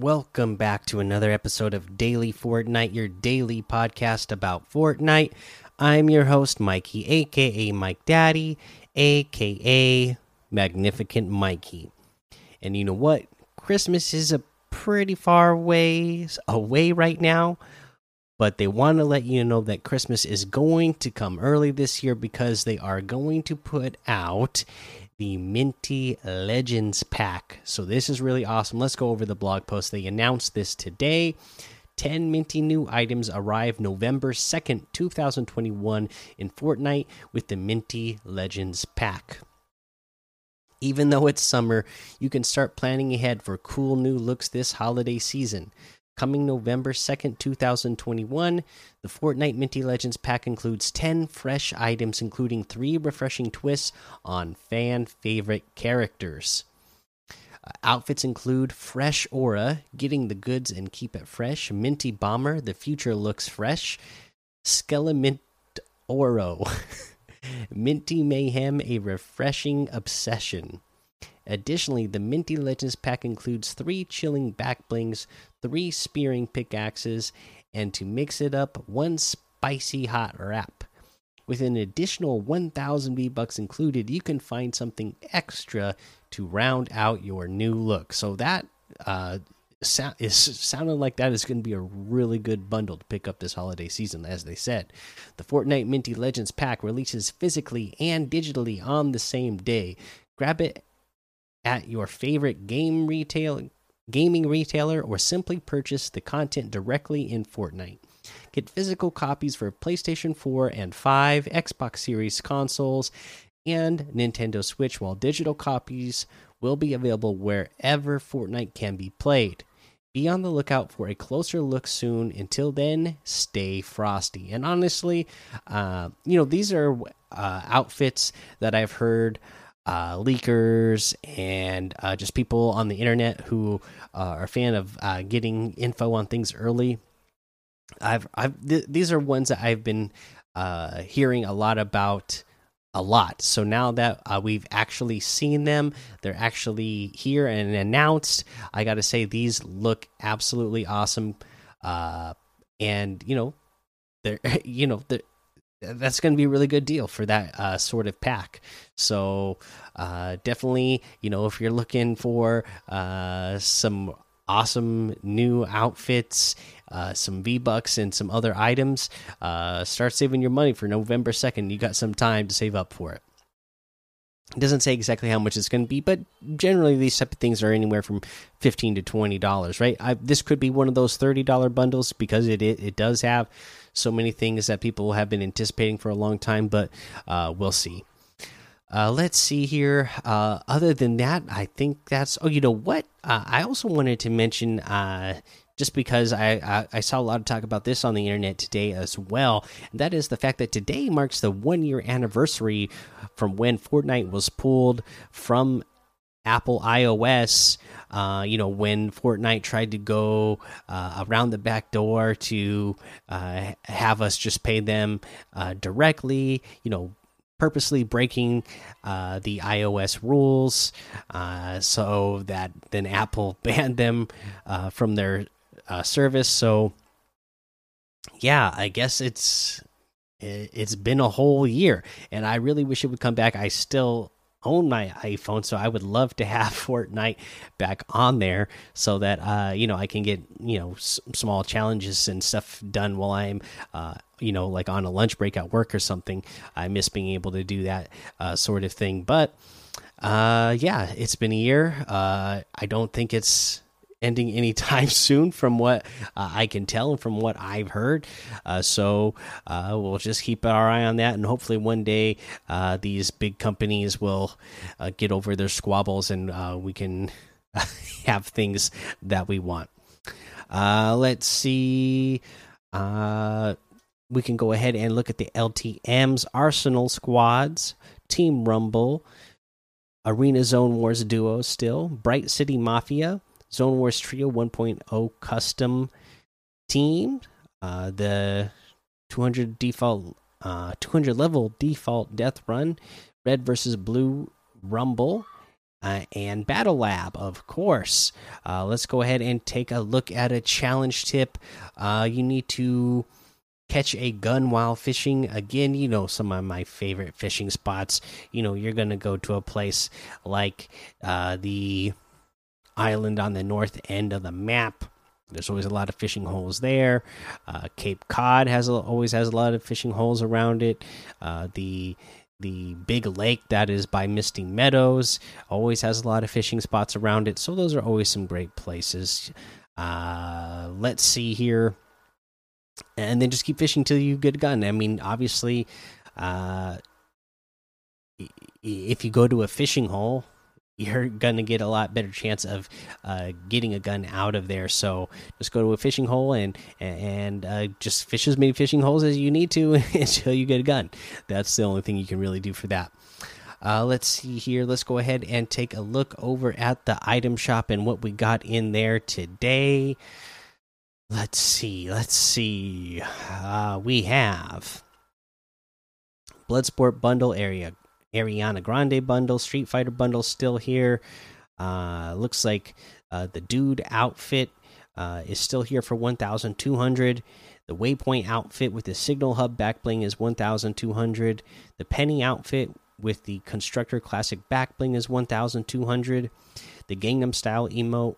Welcome back to another episode of Daily Fortnite, your daily podcast about Fortnite. I'm your host, Mikey, aka Mike Daddy, aka Magnificent Mikey. And you know what? Christmas is a pretty far ways away right now, but they want to let you know that Christmas is going to come early this year because they are going to put out the Minty Legends pack. So this is really awesome. Let's go over the blog post. They announced this today. 10 minty new items arrive November 2nd, 2021 in Fortnite with the Minty Legends pack. Even though it's summer, you can start planning ahead for cool new looks this holiday season. Coming November 2nd, 2021, the Fortnite Minty Legends pack includes 10 fresh items, including three refreshing twists on fan favorite characters. Uh, outfits include Fresh Aura, getting the goods and keep it fresh, Minty Bomber, the future looks fresh, Skelemint Oro, Minty Mayhem, a refreshing obsession. Additionally, the Minty Legends pack includes three chilling back blings, three spearmint pickaxes, and to mix it up, one spicy hot wrap. With an additional 1,000 V bucks included, you can find something extra to round out your new look. So that uh, is sounding like that is going to be a really good bundle to pick up this holiday season, as they said. The Fortnite Minty Legends pack releases physically and digitally on the same day. Grab it at your favorite game retail gaming retailer or simply purchase the content directly in Fortnite. Get physical copies for PlayStation 4 and 5, Xbox Series consoles, and Nintendo Switch, while digital copies will be available wherever Fortnite can be played. Be on the lookout for a closer look soon. Until then, stay frosty. And honestly, uh, you know, these are uh, outfits that I've heard uh, leakers and uh, just people on the internet who uh, are a fan of uh, getting info on things early. I've, I've th these are ones that I've been uh, hearing a lot about a lot. So now that uh, we've actually seen them, they're actually here and announced. I got to say these look absolutely awesome, and you know, they're you know they're that's going to be a really good deal for that uh, sort of pack. So uh, definitely, you know, if you're looking for uh, some awesome new outfits, uh, some V bucks, and some other items, uh, start saving your money for November second. You got some time to save up for it. It doesn't say exactly how much it's going to be, but generally these type of things are anywhere from fifteen to twenty dollars, right? I, this could be one of those thirty dollar bundles because it, it, it does have so many things that people have been anticipating for a long time, but uh, we'll see. Uh, let's see here. Uh, other than that, I think that's. Oh, you know what? Uh, I also wanted to mention, uh, just because I, I, I saw a lot of talk about this on the internet today as well. And that is the fact that today marks the one year anniversary from when Fortnite was pulled from Apple iOS. Uh, you know, when Fortnite tried to go uh, around the back door to uh, have us just pay them uh, directly, you know, purposely breaking uh, the iOS rules uh, so that then Apple banned them from their service. So, yeah, I guess it's it's been a whole year, and I really wish it would come back. I still own my iPhone, so I would love to have Fortnite back on there so that uh, you know I can get you know small challenges and stuff done while I'm uh, you know like on a lunch break at work or something. I miss being able to do that uh, sort of thing, but uh, yeah, it's been a year. Uh, I don't think it's ending anytime soon from what uh, I can tell and from what I've heard. Uh, so uh, we'll just keep our eye on that, and hopefully one day uh, these big companies will uh, get over their squabbles and uh, we can have things that we want. let's see. we can go ahead and look at the LTM's Arsenal squads, Team Rumble. Arena Zone Wars duo still, Bright City Mafia, Zone Wars Trio 1.0 custom team. Uh, the 200 default, uh, 200 level default death run, red versus blue rumble, uh, and Battle Lab, of course. Uh, let's go ahead and take a look at a challenge tip. Uh, you need to catch a gun while fishing. Again, you know, some of my favorite fishing spots. You know, you're to go to a place like uh, the island on the north end of the map. There's always a lot of fishing holes there. Uh, Cape Cod has a, always has a lot of fishing holes around it. Uh, the the big lake that is by Misty Meadows always has a lot of fishing spots around it. So those are always some great places. Uh, let's see here, and then just keep fishing till you get a gun. I mean, obviously, uh, if you go to a fishing hole you're gonna get a lot better chance of uh, getting a gun out of there. So just go to a fishing hole and and uh, just fish as many fishing holes as you need to until you get a gun. That's the only thing you can really do for that. Uh, let's see here. Let's go ahead and take a look over at the item shop and what we got in there today. Let's see. Let's see. Uh, we have Bloodsport bundle area Ariana Grande bundle, Street Fighter bundle still here. Uh, looks like uh, the dude outfit uh, is still here for 1,200. The Waypoint outfit with the Signal Hub back bling is 1,200. The Penny outfit with the Constructor Classic back bling is 1,200. The Gangnam Style emote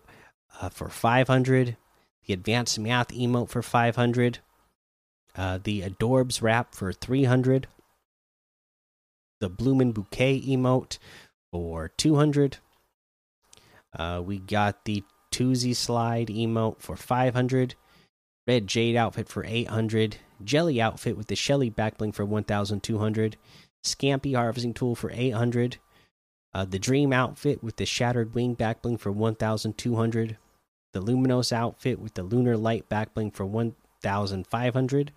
uh, for 500. The Advanced Math emote for 500. Uh, the Adorbs wrap for 300 the Bloomin' Bouquet emote for 200. Uh, we got the Toosie Slide emote for 500. Red Jade outfit for 800. Jellie outfit with the Shelly backbling for 1200. Scampy harvesting tool for 800. Uh, the Dream outfit with the Shattered Wing backbling for 1200. The Luminos outfit with the Lunar Light backbling for 1500.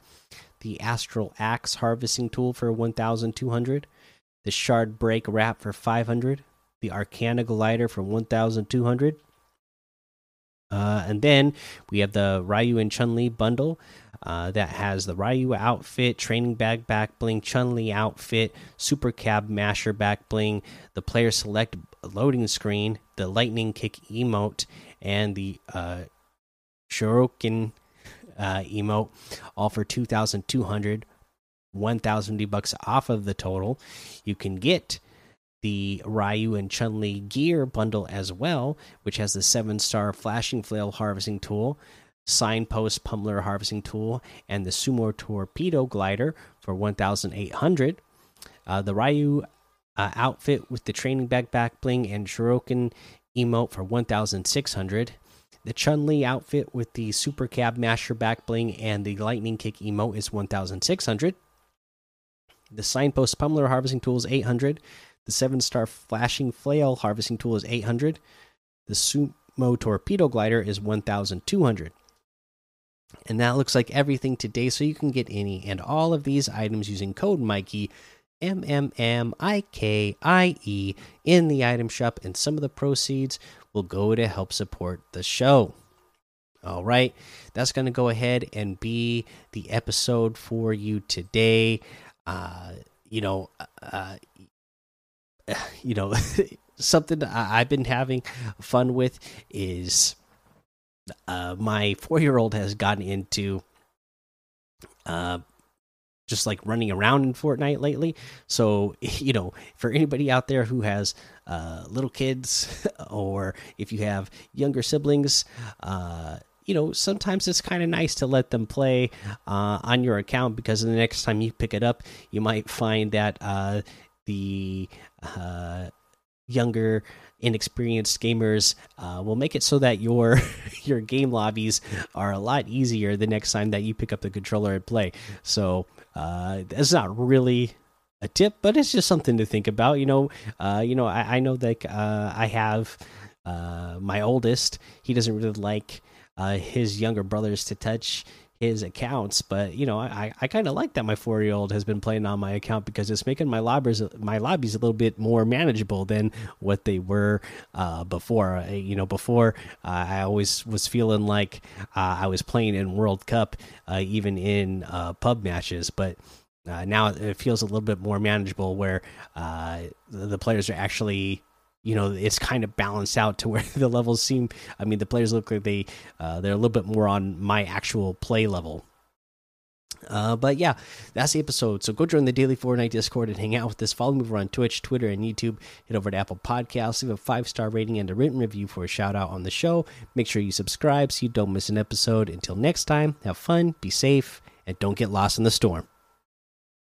The Astral Axe harvesting tool for 1200 the Shard Break Wrap for 500, the Arcana Glider for 1,200. Uh, and then we have the Ryu and Chun Li bundle uh, that has the Ryu outfit, training bag back bling, Chun Li outfit, super cab masher back bling, the player select loading screen, the lightning kick emote, and the uh, Shuriken uh, emote, all for 2,200. 1000 V bucks off of the total. You can get the Ryu and Chun Li gear bundle as well, which has the seven star flashing flail harvesting tool, signpost pummeler harvesting tool, and the sumo torpedo glider for 1,800. Uh, the Ryu uh, outfit with the training bag back bling and Shuriken emote for 1,600. The Chun Li outfit with the super cab masher back bling and the lightning kick emote is 1,600. The signpost pummeler harvesting tool is 800. The seven star flashing flail harvesting tool is 800. The sumo torpedo glider is 1200. And that looks like everything today. So you can get any and all of these items using code Mikey, M M M I K I E, in the item shop. And some of the proceeds will go to help support the show. All right, that's going to go ahead and be the episode for you today uh, you know, uh, you know, something I've been having fun with is uh, my four year old has gotten into uh, just like running around in Fortnite lately. So, you know, for anybody out there who has uh, little kids or if you have younger siblings, uh, you know, sometimes it's kind of nice to let them play uh, on your account because the next time you pick it up, you might find that uh, the uh, younger, inexperienced gamers uh, will make it so that your your game lobbies are a lot easier the next time that you pick up the controller and play. So uh, that's not really a tip, but it's just something to think about. You know, uh, you know, I, I know that I have my oldest. He doesn't really like uh, his younger brothers to touch his accounts. But you know i i kind of like that my four year old has been playing on my account because it's making my lobbies my lobbies a little bit more manageable than what they were uh, before. Uh, you know before uh, i always was feeling like uh, i was playing in world cup uh, even in uh, pub matches. But now it feels a little bit more manageable where the players are actually you know it's kind of balanced out to where the levels seem. I mean, the players look like they uh, they're a little bit more on my actual play level. Uh, but yeah, that's the episode. So go join the Daily Fortnite Discord and hang out with us. Follow me over on Twitch, Twitter, and YouTube. Head over to Apple Podcasts, leave a five star rating and a written review for a shout out on the show. Make sure you subscribe so you don't miss an episode. Until next time, have fun, be safe, and don't get lost in the storm.